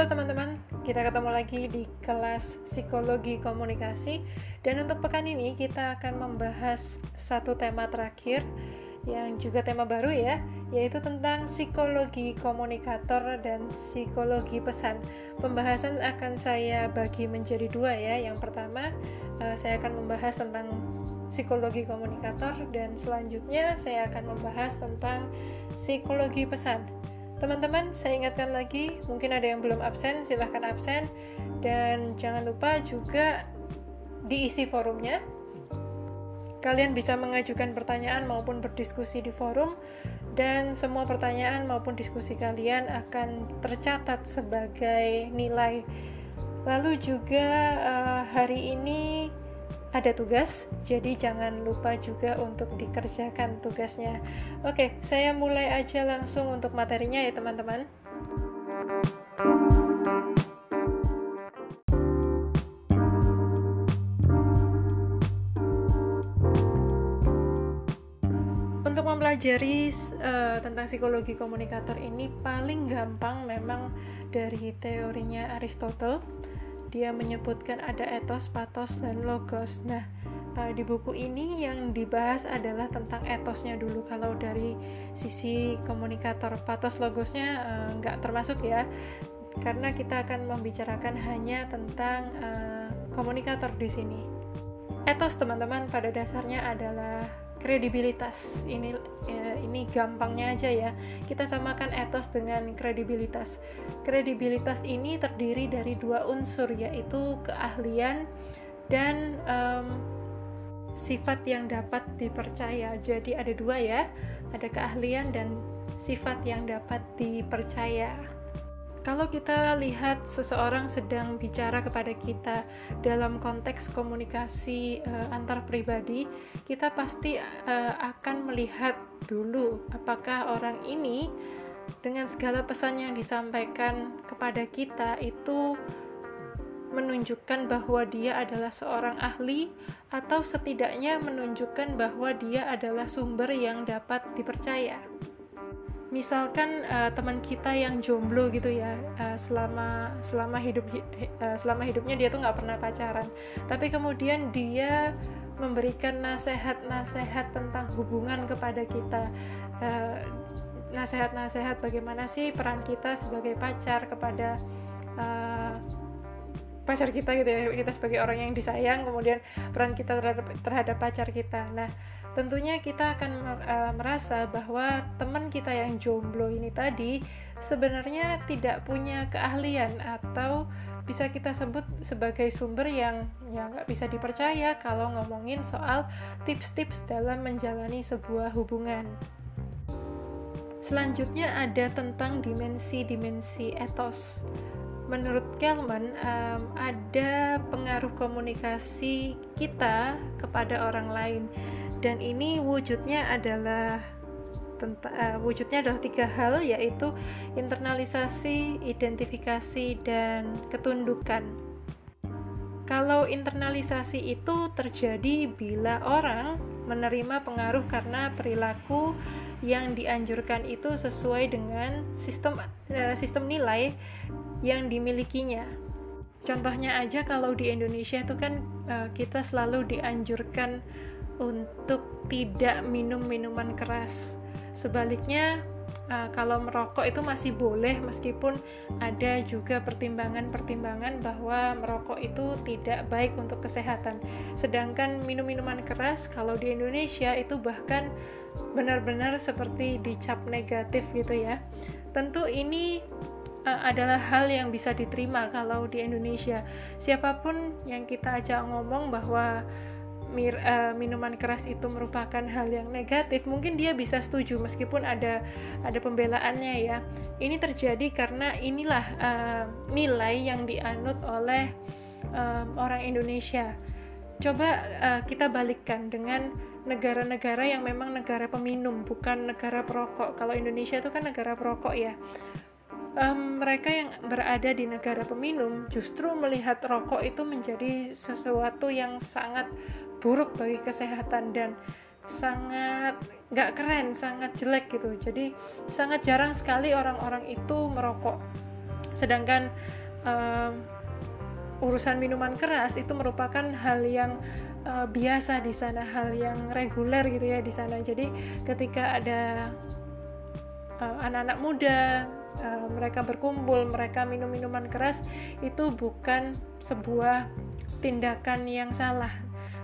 Halo teman-teman, kita ketemu lagi di kelas psikologi komunikasi dan untuk pekan ini kita akan membahas satu tema terakhir yang juga tema baru ya, yaitu tentang psikologi komunikator dan psikologi pesan. Pembahasan akan saya bagi menjadi dua ya. Yang pertama, eh, saya akan membahas tentang psikologi komunikator dan selanjutnya saya akan membahas tentang psikologi pesan. Teman-teman, saya ingatkan lagi, mungkin ada yang belum absen, silahkan absen. Dan jangan lupa juga diisi forumnya. Kalian bisa mengajukan pertanyaan maupun berdiskusi di forum, dan semua pertanyaan maupun diskusi kalian akan tercatat sebagai nilai. Lalu juga uh, hari ini ada tugas, jadi jangan lupa juga untuk dikerjakan tugasnya. Oke, saya mulai aja langsung untuk materinya ya teman-teman. Untuk mempelajari uh, tentang psikologi komunikator ini paling gampang memang dari teorinya Aristotle dia menyebutkan ada etos, patos, dan logos. Nah, uh, di buku ini yang dibahas adalah tentang etosnya dulu. Kalau dari sisi komunikator, patos, logosnya uh, nggak termasuk ya, karena kita akan membicarakan hanya tentang uh, komunikator di sini. Etos, teman-teman, pada dasarnya adalah kredibilitas. Ini ya, ini gampangnya aja ya. Kita samakan etos dengan kredibilitas. Kredibilitas ini terdiri dari dua unsur yaitu keahlian dan um, sifat yang dapat dipercaya. Jadi ada dua ya ada keahlian dan sifat yang dapat dipercaya kalau kita lihat seseorang sedang bicara kepada kita dalam konteks komunikasi uh, antar pribadi, kita pasti uh, akan melihat dulu apakah orang ini dengan segala pesan yang disampaikan kepada kita itu menunjukkan bahwa dia adalah seorang ahli atau setidaknya menunjukkan bahwa dia adalah sumber yang dapat dipercaya misalkan uh, teman kita yang jomblo gitu ya uh, selama selama hidup uh, selama hidupnya dia tuh nggak pernah pacaran. Tapi kemudian dia memberikan nasihat-nasihat tentang hubungan kepada kita. Nasihat-nasihat bagaimana sih peran kita sebagai pacar kepada uh, pacar kita gitu ya kita sebagai orang yang disayang kemudian peran kita terhadap terhadap pacar kita. Nah tentunya kita akan uh, merasa bahwa teman kita yang jomblo ini tadi sebenarnya tidak punya keahlian atau bisa kita sebut sebagai sumber yang ya nggak bisa dipercaya kalau ngomongin soal tips-tips dalam menjalani sebuah hubungan. Selanjutnya ada tentang dimensi-dimensi etos. Menurut Kelman, um, ada pengaruh komunikasi kita kepada orang lain dan ini wujudnya adalah uh, wujudnya adalah tiga hal yaitu internalisasi, identifikasi dan ketundukan. Kalau internalisasi itu terjadi bila orang menerima pengaruh karena perilaku yang dianjurkan itu sesuai dengan sistem uh, sistem nilai yang dimilikinya. Contohnya aja kalau di Indonesia itu kan uh, kita selalu dianjurkan untuk tidak minum minuman keras. Sebaliknya, uh, kalau merokok itu masih boleh, meskipun ada juga pertimbangan-pertimbangan bahwa merokok itu tidak baik untuk kesehatan. Sedangkan minum minuman keras, kalau di Indonesia itu bahkan benar-benar seperti dicap negatif gitu ya. Tentu ini uh, adalah hal yang bisa diterima kalau di Indonesia. Siapa pun yang kita ajak ngomong bahwa mir, uh, minuman keras itu merupakan hal yang negatif, mungkin dia bisa setuju meskipun ada ada pembelaannya ya. Ini terjadi karena inilah uh, nilai yang dianut oleh um, orang Indonesia. Coba uh, kita balikkan dengan negara-negara yang memang negara peminum, bukan negara perokok. Kalau Indonesia itu kan negara perokok ya. Um, mereka yang berada di negara peminum justru melihat rokok itu menjadi sesuatu yang sangat buruk bagi kesehatan dan sangat nggak keren, sangat jelek gitu. Jadi sangat jarang sekali orang-orang itu merokok. sedangkan um, urusan minuman keras itu merupakan hal yang uh, biasa di sana hal yang reguler gitu ya di sana jadi ketika ada anak-anak uh, muda uh, mereka berkumpul mereka minum minuman keras itu bukan sebuah tindakan yang salah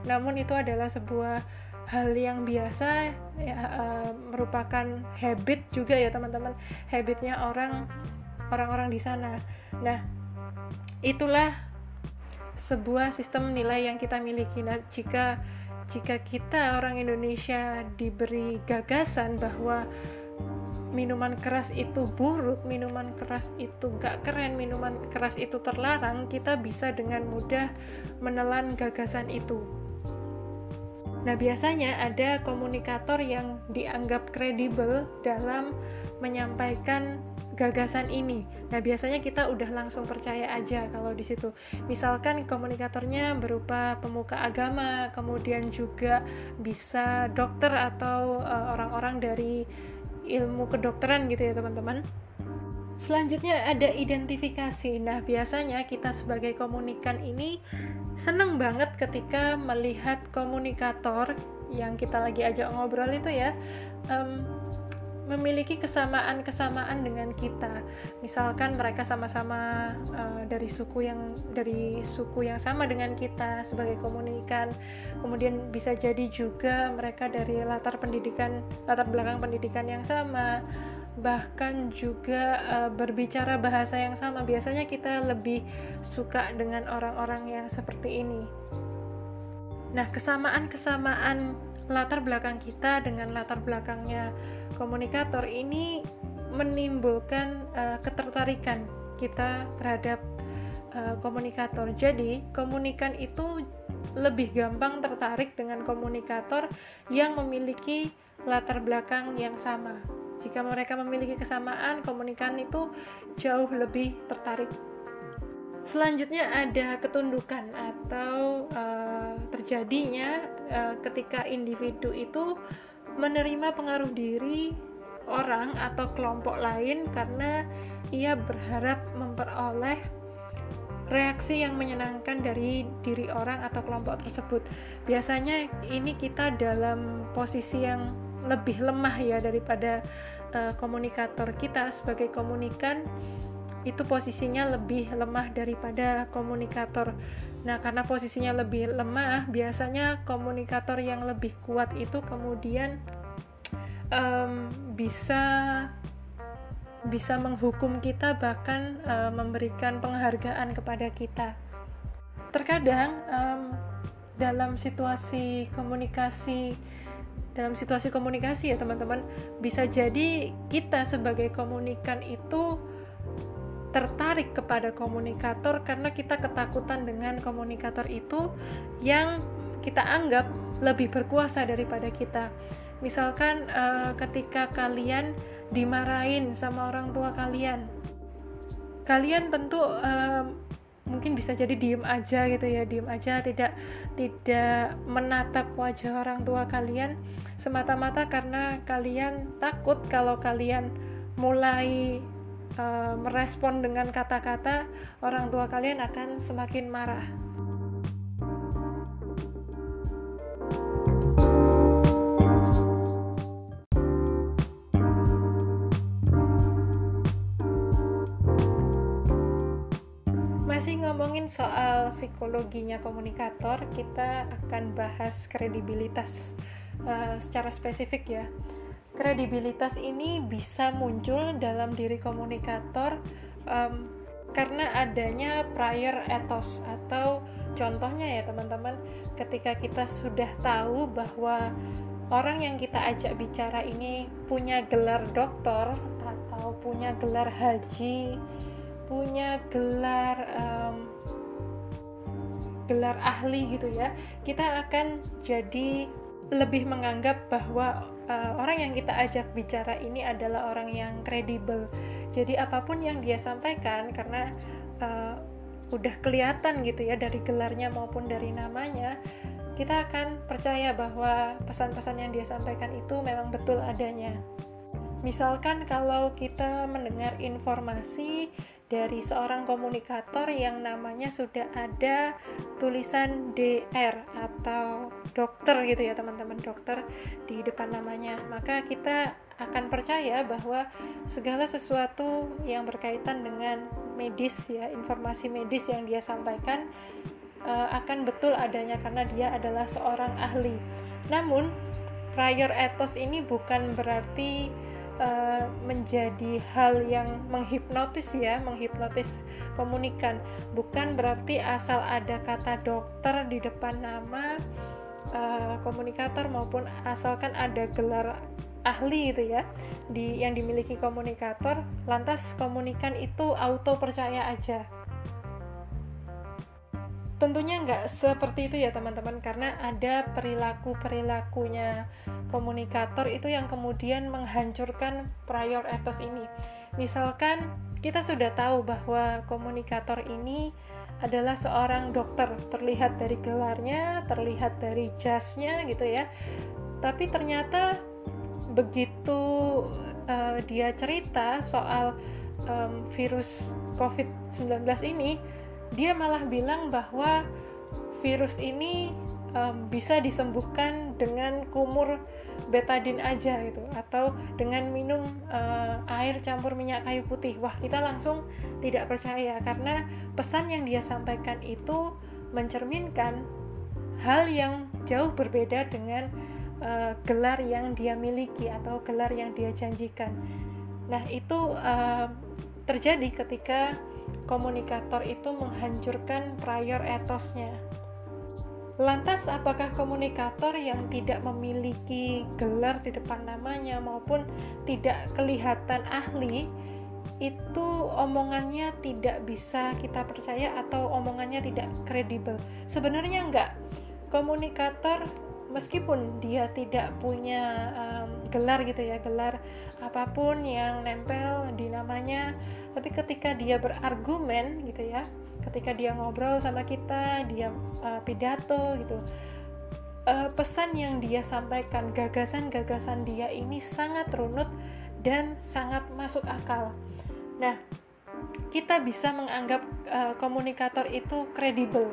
namun itu adalah sebuah hal yang biasa ya, uh, merupakan habit juga ya teman-teman habitnya orang orang-orang di sana nah itulah sebuah sistem nilai yang kita miliki. Nah, jika jika kita orang Indonesia diberi gagasan bahwa minuman keras itu buruk, minuman keras itu gak keren, minuman keras itu terlarang, kita bisa dengan mudah menelan gagasan itu. Nah, biasanya ada komunikator yang dianggap kredibel dalam menyampaikan gagasan ini. Nah, biasanya kita udah langsung percaya aja kalau di situ. Misalkan komunikatornya berupa pemuka agama, kemudian juga bisa dokter atau eh, orang-orang uh, dari ilmu kedokteran gitu ya, teman-teman. Selanjutnya ada identifikasi. Nah, biasanya kita sebagai komunikan ini seneng banget ketika melihat komunikator yang kita lagi ajak ngobrol itu ya um, memiliki kesamaan-kesamaan dengan kita. Misalkan mereka sama-sama uh, dari suku yang dari suku yang sama dengan kita sebagai komunikan. Kemudian bisa jadi juga mereka dari latar pendidikan latar belakang pendidikan yang sama. Bahkan juga uh, berbicara bahasa yang sama. Biasanya kita lebih suka dengan orang-orang yang seperti ini. Nah, kesamaan-kesamaan latar belakang kita dengan latar belakangnya komunikator ini menimbulkan uh, ketertarikan kita terhadap uh, komunikator. Jadi, komunikan itu lebih gampang tertarik dengan komunikator yang memiliki latar belakang yang sama. Jika mereka memiliki kesamaan, komunikan itu jauh lebih tertarik. Selanjutnya ada ketundukan atau uh, terjadinya uh, ketika individu itu menerima pengaruh diri orang atau kelompok lain karena ia berharap memperoleh reaksi yang menyenangkan dari diri orang atau kelompok tersebut. Biasanya ini kita dalam posisi yang lebih lemah ya daripada uh, komunikator kita sebagai komunikan itu posisinya lebih lemah daripada komunikator. Nah, karena posisinya lebih lemah, biasanya komunikator yang lebih kuat itu kemudian um, bisa bisa menghukum kita bahkan uh, memberikan penghargaan kepada kita. Terkadang um, dalam situasi komunikasi dalam situasi komunikasi ya teman-teman bisa jadi kita sebagai komunikan itu tertarik kepada komunikator karena kita ketakutan dengan komunikator itu yang kita anggap lebih berkuasa daripada kita. Misalkan uh, ketika kalian dimarahin sama orang tua kalian, kalian tentu uh, mungkin bisa jadi diem aja gitu ya, diem aja tidak tidak menatap wajah orang tua kalian semata-mata karena kalian takut kalau kalian mulai uh, merespon dengan kata-kata, orang tua kalian akan semakin marah. Ngomongin soal psikologinya komunikator, kita akan bahas kredibilitas uh, secara spesifik ya. Kredibilitas ini bisa muncul dalam diri komunikator um, karena adanya prior ethos atau contohnya ya teman-teman ketika kita sudah tahu bahwa orang yang kita ajak bicara ini punya gelar doktor atau punya gelar haji punya gelar um, gelar ahli gitu ya kita akan jadi lebih menganggap bahwa uh, orang yang kita ajak bicara ini adalah orang yang kredibel. Jadi apa pun yang dia sampaikan karena uh, udah kelihatan gitu ya dari gelarnya maupun dari namanya, kita akan percaya bahwa pesan-pesan yang dia sampaikan itu memang betul adanya. Misalkan kalau kita mendengar informasi dari seorang komunikator yang namanya sudah ada tulisan DR atau dokter gitu ya teman-teman dokter di depan namanya. Maka kita akan percaya bahwa segala sesuatu yang berkaitan dengan medis ya informasi medis yang dia sampaikan uh, akan betul adanya karena dia adalah seorang ahli. Namun prior ethos ini bukan berarti uh, menjadi hal yang menghipnotis ya, menghipnotis komunikan. Bukan berarti asal ada kata dokter di depan nama uh, komunikator maupun asalkan ada gelar ahli itu ya di yang dimiliki komunikator lantas komunikan itu auto percaya aja tentunya nggak seperti itu ya teman-teman. Karena ada perilaku perilakunya komunikator itu yang kemudian menghancurkan prior ethos ini. Misalkan kita sudah tahu bahwa komunikator ini adalah seorang dokter. Terlihat dari gelarnya terlihat dari jasnya gitu ya. Tapi ternyata begitu uh, dia cerita soal um, virus COVID-19 ini dia malah bilang bahwa virus ini um, bisa disembuhkan dengan kumur betadin aja gitu atau dengan minum uh, air campur minyak kayu putih. Wah kita langsung tidak percaya karena pesan yang dia sampaikan itu mencerminkan hal yang jauh berbeda dengan uh, gelar yang dia miliki atau gelar yang dia janjikan. Nah itu uh, terjadi ketika komunikator itu menghancurkan prior etosnya. Lantas, apakah komunikator yang tidak memiliki gelar di depan namanya maupun tidak kelihatan ahli itu omongannya tidak bisa kita percaya atau omongannya tidak kredibel? Sebenarnya enggak. Komunikator meskipun dia tidak punya um, gelar gitu ya, gelar apa pun yang nempel di namanya. Tapi ketika dia berargumen gitu ya ketika dia ngobrol sama kita dia uh, pidato gitu uh, pesan yang dia sampaikan gagasan-gagasan dia ini sangat runut dan sangat masuk akal. Nah kita bisa menganggap uh, komunikator itu kredibel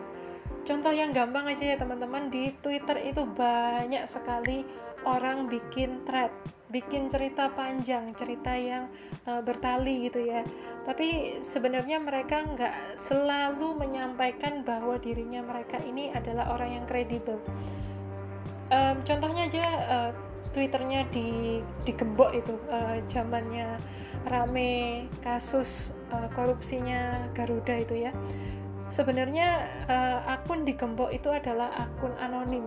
contoh yang gampang aja ya teman-teman di Twitter itu banyak sekali orang bikin thread bikin cerita panjang, cerita yang uh, bertali gitu ya. Tapi sebenarnya mereka nggak selalu menyampaikan bahwa dirinya mereka ini adalah orang yang kredibel. Um, contohnya aja uh, twitternya di digembok itu uh, zamannya rame kasus uh, korupsinya Garuda itu ya. Sebenarnya uh, akun digembok itu adalah akun anonim.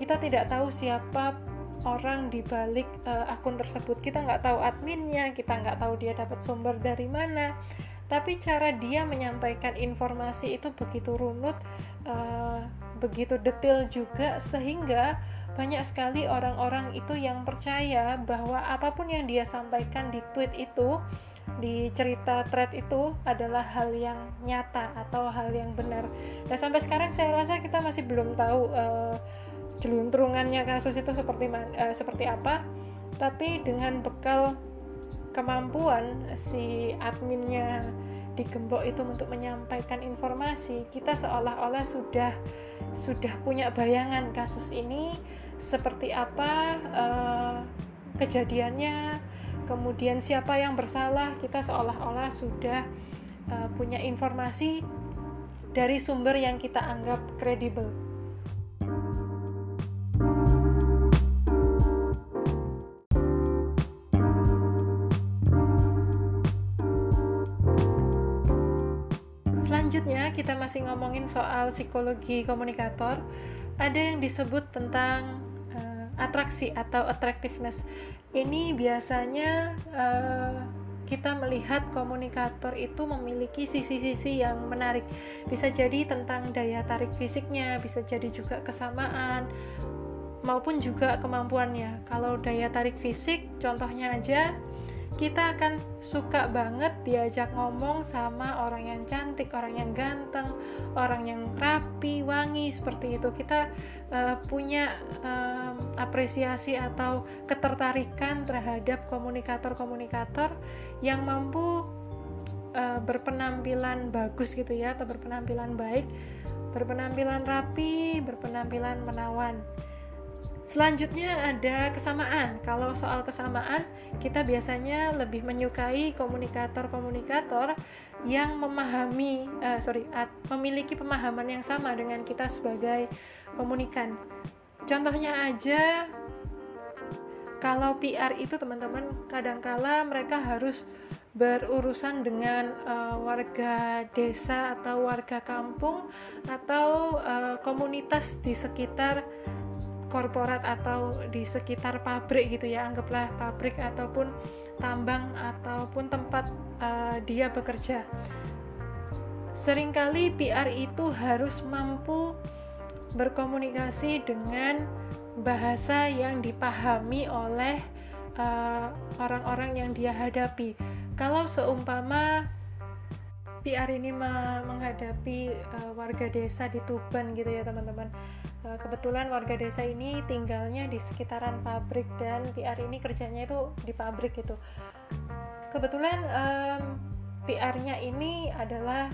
Kita tidak tahu siapa orang di balik uh, akun tersebut kita nggak tahu adminnya kita nggak tahu dia dapat sumber dari mana tapi cara dia menyampaikan informasi itu begitu runut uh, begitu detail juga sehingga banyak sekali orang-orang itu yang percaya bahwa apa pun yang dia sampaikan di tweet itu di cerita thread itu adalah hal yang nyata atau hal yang benar. Dan sampai sekarang saya rasa kita masih belum tahu uh, kasus itu seperti uh, seperti apa tapi dengan bekal kemampuan si adminnya digembok itu untuk menyampaikan informasi kita seolah-olah sudah sudah punya bayangan kasus ini seperti apa uh, kejadiannya kemudian siapa yang bersalah kita seolah-olah sudah uh, punya informasi dari sumber yang kita anggap kredibel. Selanjutnya kita masih ngomongin soal psikologi komunikator. Ada yang disebut tentang uh, atraksi atau attractiveness ini biasanya uh, kita melihat komunikator itu memiliki sisi-sisi yang menarik. Bisa jadi tentang daya tarik fisiknya bisa jadi juga kesamaan maupun juga kemampuannya. Kalau daya tarik fisik contohnya aja kita akan suka banget diajak ngomong sama orang yang cantik, orang yang ganteng, orang yang rapi, wangi seperti itu. Kita uh, punya uh, apresiasi atau ketertarikan terhadap komunikator-komunikator yang mampu uh, berpenampilan bagus gitu ya atau berpenampilan baik berpenampilan rapi berpenampilan menawan Selanjutnya ada kesamaan. Kalau soal kesamaan, kita biasanya lebih menyukai komunikator-komunikator yang memahami, uh, sorry, memiliki pemahaman yang sama dengan kita sebagai komunikan. Contohnya aja, kalau PR itu teman-teman, kadangkala mereka harus berurusan dengan uh, warga desa atau warga kampung atau uh, komunitas di sekitar korporat atau di sekitar pabrik gitu ya anggaplah pabrik ataupun tambang ataupun tempat uh, dia bekerja. Seringkali PR itu harus mampu berkomunikasi dengan bahasa yang dipahami oleh eh, orang-orang uh, yang dia hadapi. Kalau seumpama PR ini menghadapi uh, warga desa di Tuban gitu ya teman-teman. Eh, kebetulan warga desa ini tinggalnya di sekitaran pabrik dan PR ini kerjanya itu di pabrik gitu. Kebetulan um, PR-nya ini adalah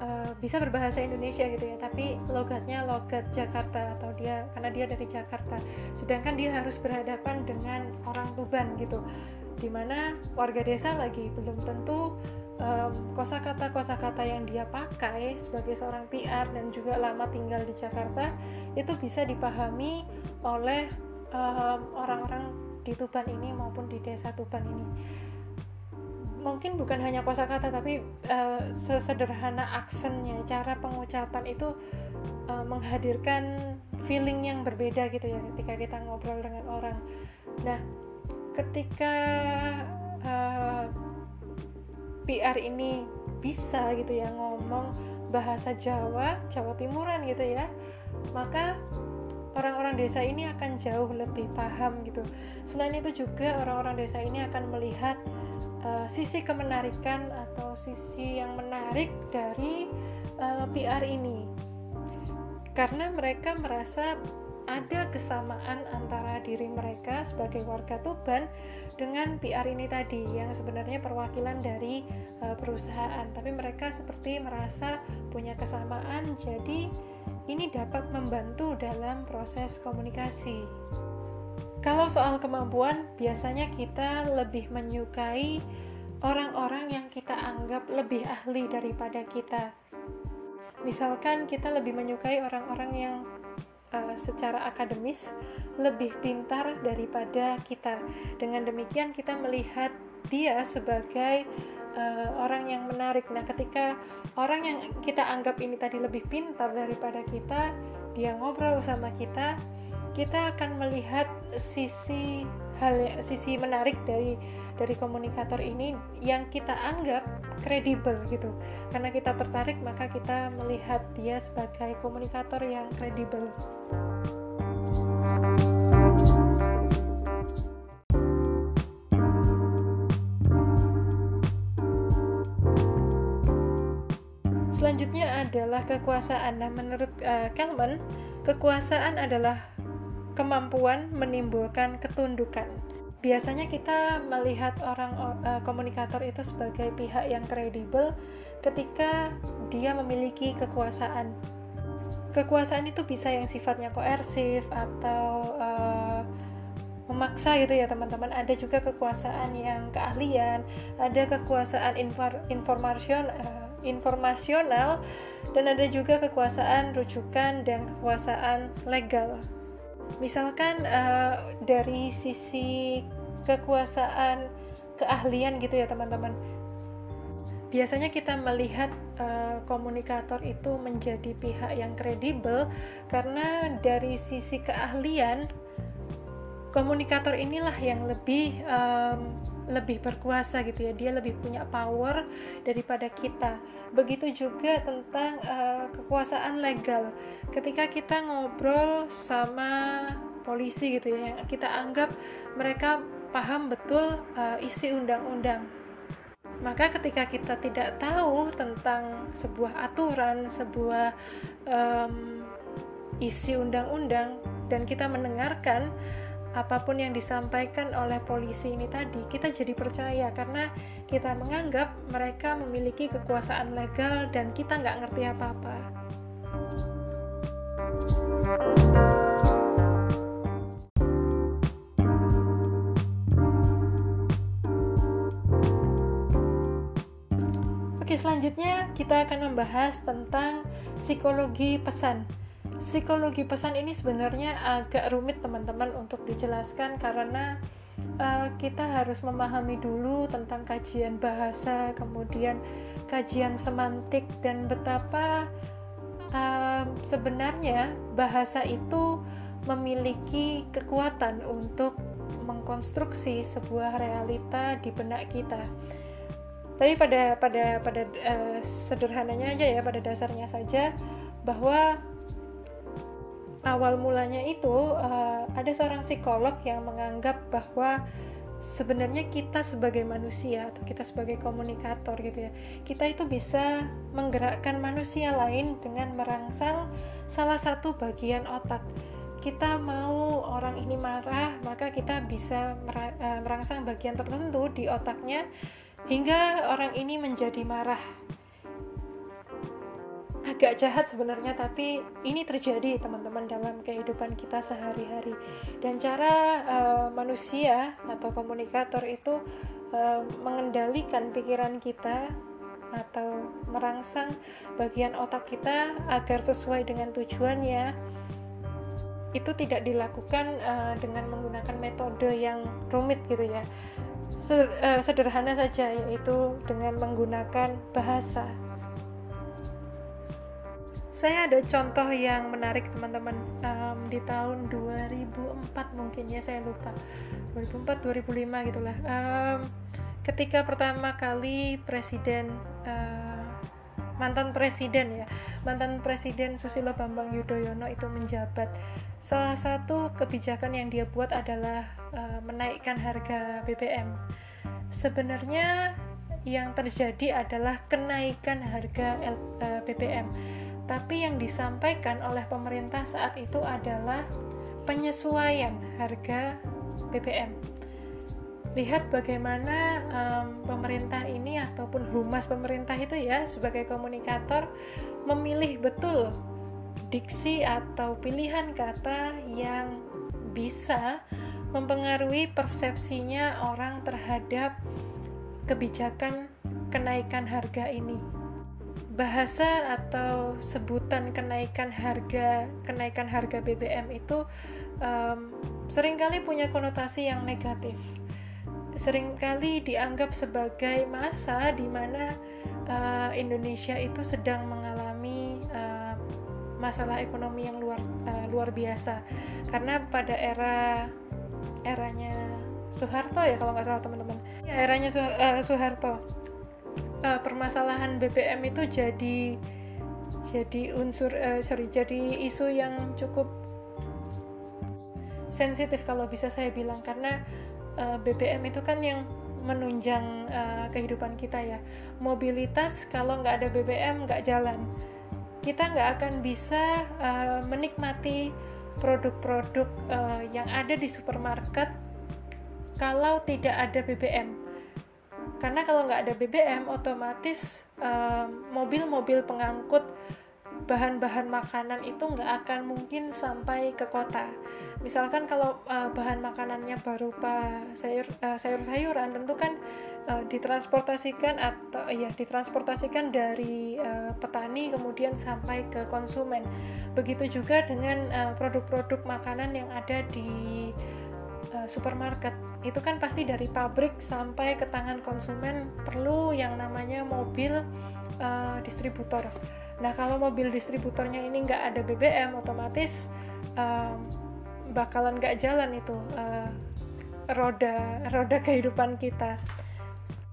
uh, bisa berbahasa Indonesia gitu ya tapi logatnya logat Jakarta atau dia karena dia dari Jakarta. Sedangkan dia harus berhadapan dengan orang Tuban gitu. Di mana warga desa lagi belum tentu kosakata kosakata yang dia pakai sebagai seorang PR dan juga lama tinggal di Jakarta itu bisa dipahami oleh orang-orang di Tuban ini maupun di desa Tuban ini. Mungkin bukan hanya kosakata tapi uh, sesederhana aksennya cara pengucapan itu uh, menghadirkan feeling yang berbeda gitu ya ketika kita ngobrol dengan orang. Nah ketika uh, PR ini bisa gitu ya ngomong bahasa Jawa, Jawa Timuran gitu ya, maka orang-orang desa ini akan jauh lebih paham gitu. Selain itu juga orang-orang desa ini akan melihat uh, sisi kemenarikan atau sisi yang menarik dari uh, eh, PR ini. Karena mereka merasa ada kesamaan antara diri mereka sebagai warga Tuban dengan PR ini tadi yang sebenarnya perwakilan dari uh, perusahaan. Tapi mereka seperti merasa punya kesamaan jadi ini dapat membantu dalam proses komunikasi. Kalau soal kemampuan biasanya kita lebih menyukai orang-orang yang kita anggap lebih ahli daripada kita. Misalkan kita lebih menyukai orang-orang yang uh, secara akademis lebih pintar daripada kita. Dengan demikian kita melihat dia sebagai uh, orang yang menarik. Nah, ketika orang yang kita anggap ini tadi lebih pintar daripada kita, dia ngobrol sama kita, kita akan melihat sisi hal sisi menarik dari dari komunikator ini yang kita anggap kredibel gitu karena kita tertarik maka kita melihat dia sebagai komunikator yang kredibel Selanjutnya adalah kekuasaan. Nah, menurut uh, Kalman, kekuasaan adalah kemampuan menimbulkan ketundukan biasanya kita melihat orang uh, komunikator itu sebagai pihak yang kredibel ketika dia memiliki kekuasaan. Kekuasaan itu bisa yang sifatnya koersif atau uh, memaksa gitu ya teman-teman. Ada juga kekuasaan yang keahlian, ada kekuasaan infor, informasion uh, informasional dan ada juga kekuasaan rujukan dan kekuasaan legal misalkan uh, dari sisi kekuasaan keahlian gitu ya teman-teman. Biasanya kita melihat uh, komunikator itu menjadi pihak yang kredibel karena dari sisi keahlian komunikator inilah yang lebih um, lebih berkuasa gitu ya. Dia lebih punya power daripada kita. Begitu juga tentang uh, kekuasaan legal. Ketika kita ngobrol sama polisi gitu ya kita anggap mereka paham betul uh, isi undang-undang. Maka ketika kita tidak tahu tentang sebuah aturan sebuah um, isi undang-undang dan kita mendengarkan apa pun yang disampaikan oleh polisi ini tadi kita jadi percaya karena kita menganggap mereka memiliki kekuasaan legal dan kita nggak ngerti apa-apa. Oke, selanjutnya kita akan membahas tentang psikologi pesan psikologi pesan ini sebenarnya agak rumit teman-teman untuk dijelaskan karena uh, kita harus memahami dulu tentang kajian bahasa, kemudian kajian semantik dan betapa uh, sebenarnya bahasa itu memiliki kekuatan untuk mengkonstruksi sebuah realita di benak kita. Tapi pada pada pada uh, sederhananya aja ya pada dasarnya saja bahwa awal mulanya itu uh, ada seorang psikolog yang menganggap bahwa sebenarnya kita sebagai manusia atau kita sebagai komunikator gitu ya kita itu bisa menggerakkan manusia lain dengan merangsang salah satu bagian otak. Kita mau orang ini marah maka kita bisa eh, merangsang bagian tertentu di otaknya hingga orang ini menjadi marah agak jahat sebenarnya tapi ini terjadi teman-teman dalam kehidupan kita sehari-hari. Dan cara uh, manusia atau komunikator itu uh, mengendalikan pikiran kita atau merangsang bagian otak kita agar sesuai dengan tujuannya itu tidak dilakukan uh, dengan menggunakan metode yang rumit gitu ya. Sederhana saja yaitu dengan menggunakan bahasa saya ada contoh yang menarik teman-teman. Um, di tahun 2004 mungkin ya saya lupa. 2004 2005 gitulah. Um, ketika pertama kali presiden uh, mantan presiden ya mantan presiden Susilo Bambang Yudhoyono itu menjabat salah satu kebijakan yang dia buat adalah uh, menaikkan harga BBM sebenarnya yang terjadi adalah kenaikan harga uh, BBM tapi yang disampaikan oleh pemerintah saat itu adalah penyesuaian harga BBM. Lihat bagaimana um, pemerintah ini ataupun humas pemerintah itu ya sebagai komunikator memilih betul diksi atau pilihan kata yang bisa mempengaruhi persepsinya orang terhadap kebijakan kenaikan harga ini bahasa atau sebutan kenaikan harga kenaikan harga BBM itu um, sering kali punya konotasi yang negatif. Seringkali dianggap sebagai masa di mana uh, Indonesia itu sedang mengalami uh, masalah ekonomi yang luar uh, luar biasa. Karena pada era eranya Soeharto ya kalau nggak salah teman-teman. Ya eranya Su uh, Soeharto uh, permasalahan BBM itu jadi jadi unsur uh, sorry jadi isu yang cukup sensitif kalau bisa saya bilang. Karena uh, eh, BBM itu kan yang menunjang uh, kehidupan kita ya. Mobilitas kalau nggak ada BBM nggak jalan. Kita nggak akan bisa uh, menikmati produk-produk uh, yang ada di supermarket kalau tidak ada BBM karena kalau nggak ada BBM otomatis mobil-mobil um, pengangkut bahan-bahan makanan itu nggak akan mungkin sampai ke kota. Misalkan kalau uh, bahan makanannya berupa sayur uh, sayur-sayuran, tentu kan uh, ditransportasikan atau ya ditransportasikan dari uh, petani kemudian sampai ke konsumen. Begitu juga dengan produk-produk uh, makanan yang ada di uh, supermarket itu kan pasti dari pabrik sampai ke tangan konsumen perlu yang namanya mobil uh, distributor. Nah kalau mobil distributornya ini nggak ada BBM otomatis uh, bakalan nggak jalan itu uh, roda roda kehidupan kita.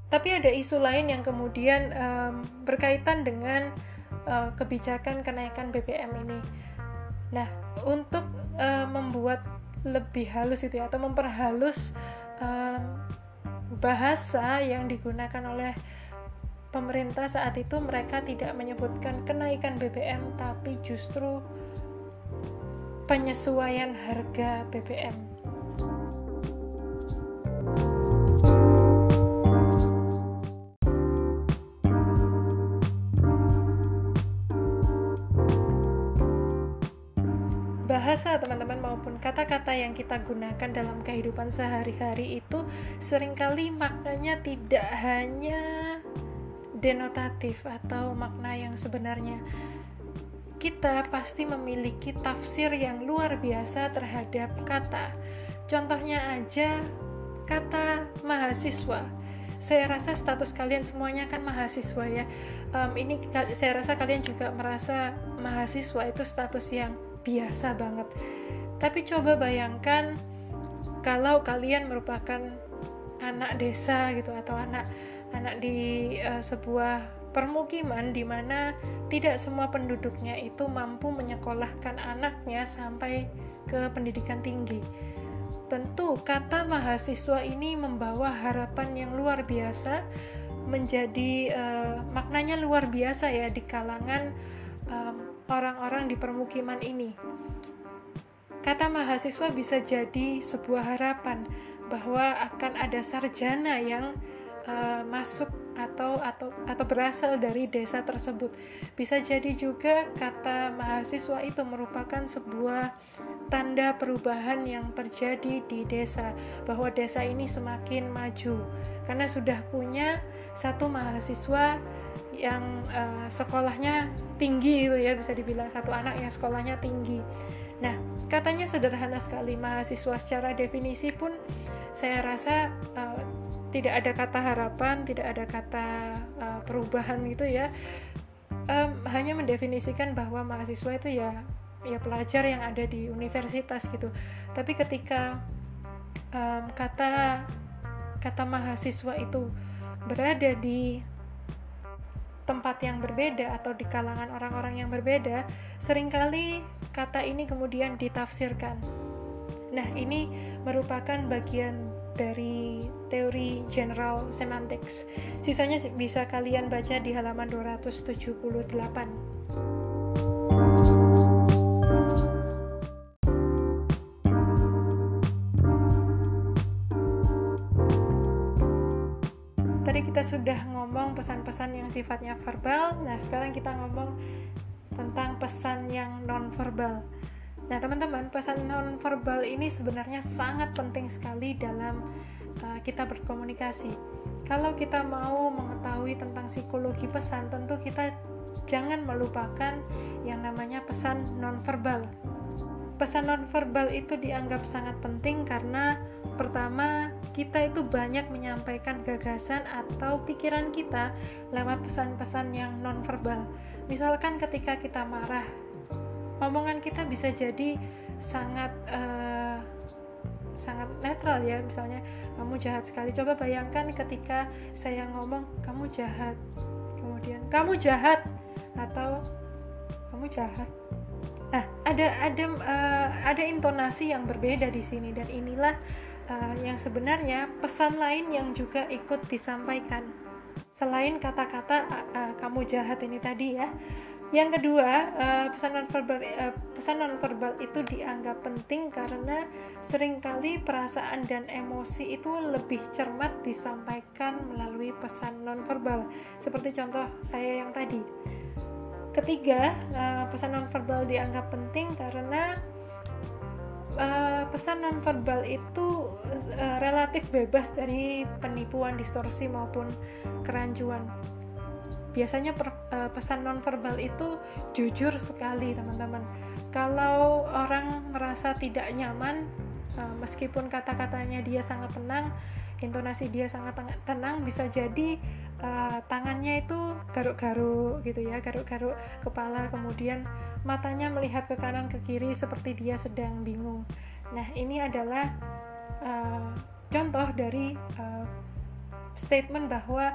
Tapi ada isu lain yang kemudian um, berkaitan dengan uh, kebijakan kenaikan BBM ini. Nah untuk uh, membuat lebih halus itu ya atau memperhalus um, bahasa yang digunakan oleh pemerintah saat itu mereka tidak menyebutkan kenaikan BBM tapi justru penyesuaian harga BBM. Bahasa teman-teman maupun kata-kata yang kita gunakan dalam kehidupan sehari-hari itu sering kali maknanya tidak hanya denotatif atau makna yang sebenarnya kita pasti memiliki tafsir yang luar biasa terhadap kata. Contohnya aja kata mahasiswa. Saya rasa status kalian semuanya kan mahasiswa ya. Um, ini saya rasa kalian juga merasa mahasiswa itu status yang biasa banget. Tapi coba bayangkan kalau kalian merupakan anak desa gitu atau anak anak di uh, sebuah permukiman di mana tidak semua penduduknya itu mampu menyekolahkan anaknya sampai ke pendidikan tinggi. Tentu kata mahasiswa ini membawa harapan yang luar biasa, menjadi uh, maknanya luar biasa ya di kalangan orang-orang di permukiman ini. Kata mahasiswa bisa jadi sebuah harapan bahwa akan ada sarjana yang uh, masuk atau atau atau berasal dari desa tersebut. Bisa jadi juga kata mahasiswa itu merupakan sebuah tanda perubahan yang terjadi di desa, bahwa desa ini semakin maju karena sudah punya satu mahasiswa yang uh, sekolahnya tinggi itu ya bisa dibilang satu anak yang sekolahnya tinggi. Nah, katanya sederhana sekali mahasiswa secara definisi pun saya rasa uh, tidak ada kata harapan, tidak ada kata uh, perubahan gitu ya. Um, hanya mendefinisikan bahwa mahasiswa itu ya ya pelajar yang ada di universitas gitu. Tapi ketika um, kata kata mahasiswa itu berada di tempat yang berbeda atau di kalangan orang-orang yang berbeda, sering kali kata ini kemudian ditafsirkan. Nah, ini merupakan bagian dari teori general semantics. Sisanya bisa kalian baca di halaman 278. Tadi kita sudah ngomong pesan-pesan yang sifatnya verbal, nah sekarang kita ngomong tentang pesan yang non verbal. Nah, teman-teman, pesan non-verbal ini sebenarnya sangat penting sekali dalam uh, kita berkomunikasi. Kalau kita mau mengetahui tentang psikologi pesan, tentu kita jangan melupakan yang namanya pesan non-verbal. Pesan non-verbal itu dianggap sangat penting karena pertama, kita itu banyak menyampaikan gagasan atau pikiran kita lewat pesan-pesan yang non-verbal. Misalkan ketika kita marah, omongan kita bisa jadi sangat uh, sangat netral ya. Misalnya kamu jahat sekali. Coba bayangkan ketika saya ngomong kamu jahat. Kemudian kamu jahat atau kamu jahat. Nah ada ada uh, ada intonasi yang berbeda di sini dan inilah uh, yang sebenarnya pesan lain yang juga ikut disampaikan selain kata-kata uh, kamu jahat ini tadi ya yang kedua, uh, pesan nonverbal uh, pesan nonverbal itu dianggap penting karena sering kali perasaan dan emosi itu lebih cermat disampaikan melalui pesan nonverbal. Seperti contoh saya yang tadi. Ketiga, uh, pesan nonverbal dianggap penting karena uh, pesan nonverbal itu uh, relatif bebas dari penipuan, distorsi maupun kerancuan. Biasanya per, uh, pesan nonverbal itu jujur sekali teman-teman. Kalau orang merasa tidak nyaman uh, meskipun kata-katanya dia sangat tenang intonasi dia sangat tenang bisa jadi uh, tangannya itu garuk-garuk gitu ya garuk-garuk kepala kemudian matanya melihat ke kanan ke kiri seperti dia sedang bingung nah ini adalah uh, contoh dari uh, statement bahwa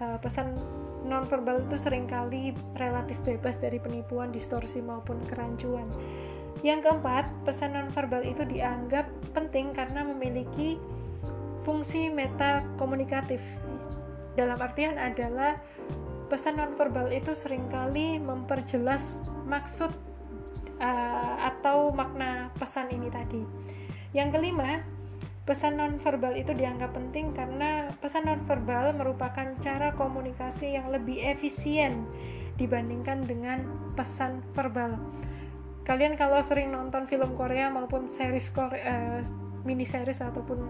uh, pesan nonverbal itu sering kali relatif bebas dari penipuan, distorsi maupun kerancuan. Yang keempat, pesan nonverbal itu dianggap penting karena memiliki fungsi meta komunikatif. Dalam artian adalah pesan nonverbal itu sering kali memperjelas maksud uh, atau makna pesan ini tadi. Yang kelima, Pesan nonverbal itu dianggap penting karena pesan nonverbal merupakan cara komunikasi yang lebih efisien dibandingkan dengan pesan verbal. kalian kalau sering nonton film Korea maupun series Korea uh, mini series ataupun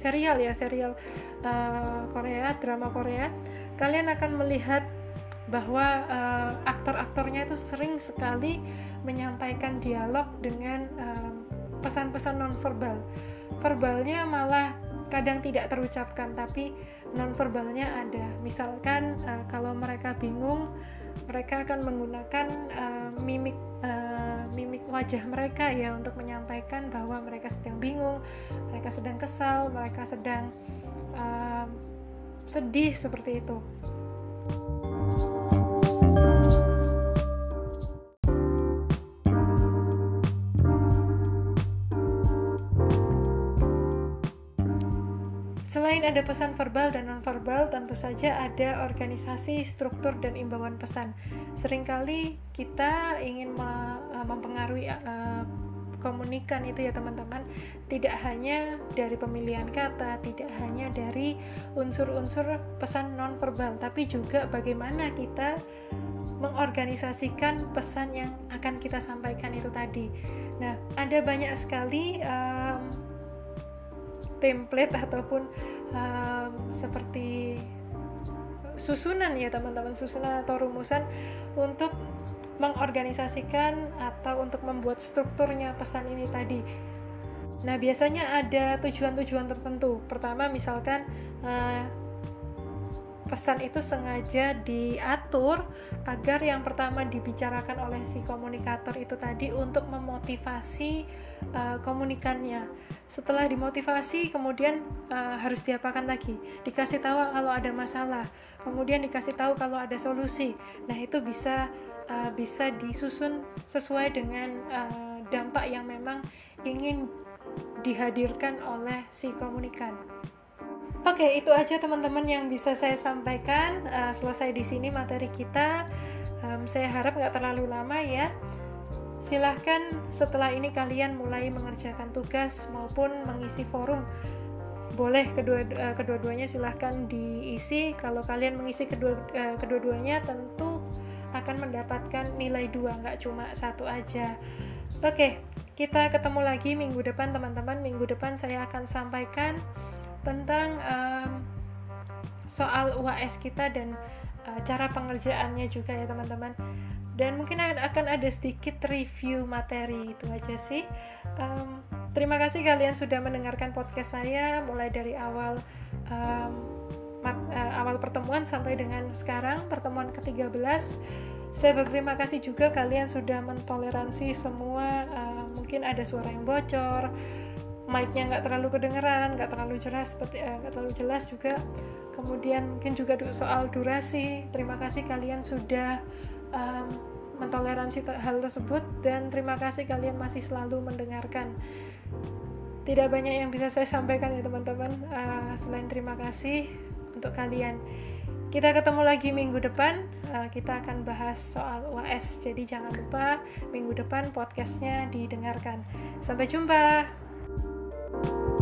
serial ya serial uh, Korea drama Korea. Kalian akan melihat bahwa uh, aktor-aktornya itu sering sekali menyampaikan dialog dengan pesan-pesan uh, nonverbal. Verbalnya malah kadang tidak terucapkan tapi nonverbalnya ada. Misalkan uh, kalau mereka bingung mereka akan menggunakan uh, mimik uh, mimik wajah mereka ya untuk menyampaikan bahwa mereka sedang bingung mereka sedang kesal mereka sedang uh, sedih seperti itu. Selain ada pesan verbal dan nonverbal, tentu saja ada organisasi, struktur, dan imbauan pesan. Seringkali kita ingin eh, mempengaruhi uh, komunikan itu ya teman-teman tidak hanya dari pemilihan kata tidak hanya dari unsur-unsur pesan nonverbal tapi juga bagaimana kita mengorganisasikan pesan yang akan kita sampaikan itu tadi nah ada banyak sekali um, template ataupun um, seperti susunan ya teman-teman susunan atau rumusan untuk mengorganisasikan atau untuk membuat strukturnya pesan ini tadi. Nah, biasanya ada tujuan-tujuan tertentu. Pertama, misalkan uh, pesan itu sengaja diatur agar yang pertama dibicarakan oleh si komunikator itu tadi untuk memotivasi uh, komunikannya. Setelah dimotivasi, kemudian uh, harus diapakan lagi? Dikasih tahu kalau ada masalah, kemudian dikasih tahu kalau ada solusi. Nah, itu bisa uh, bisa disusun sesuai dengan uh, dampak yang memang ingin dihadirkan oleh si komunikan. Oke, okay, itu aja teman-teman yang bisa saya sampaikan. Uh, selesai di sini materi kita. Um, saya harap nggak terlalu lama ya. Silahkan setelah ini kalian mulai mengerjakan tugas maupun mengisi forum. Boleh kedua uh, kedua-duanya silahkan diisi. Kalau kalian mengisi kedua uh, kedua-duanya tentu akan mendapatkan nilai dua, nggak cuma satu aja. Oke, okay, kita ketemu lagi minggu depan teman-teman. Minggu depan saya akan sampaikan tentang um, soal UAS kita dan uh, cara pengerjaannya juga ya teman-teman. Dan mungkin akan ada sedikit review materi itu aja sih. Um, terima kasih kalian sudah mendengarkan podcast saya mulai dari awal um, mat, uh, awal pertemuan sampai dengan sekarang pertemuan ke-13 saya berterima kasih juga kalian sudah mentoleransi semua uh, mungkin ada suara yang bocor mic-nya nggak terlalu kedengeran, nggak terlalu jelas seperti eh, nggak terlalu jelas juga. Kemudian mungkin juga soal durasi. Terima kasih kalian sudah um, mentoleransi hal tersebut dan terima kasih kalian masih selalu mendengarkan. Tidak banyak yang bisa saya sampaikan ya teman-teman. Uh, selain terima kasih untuk kalian. Kita ketemu lagi minggu depan. Uh, kita akan bahas soal UAS. Jadi jangan lupa minggu depan podcastnya didengarkan. Sampai jumpa. you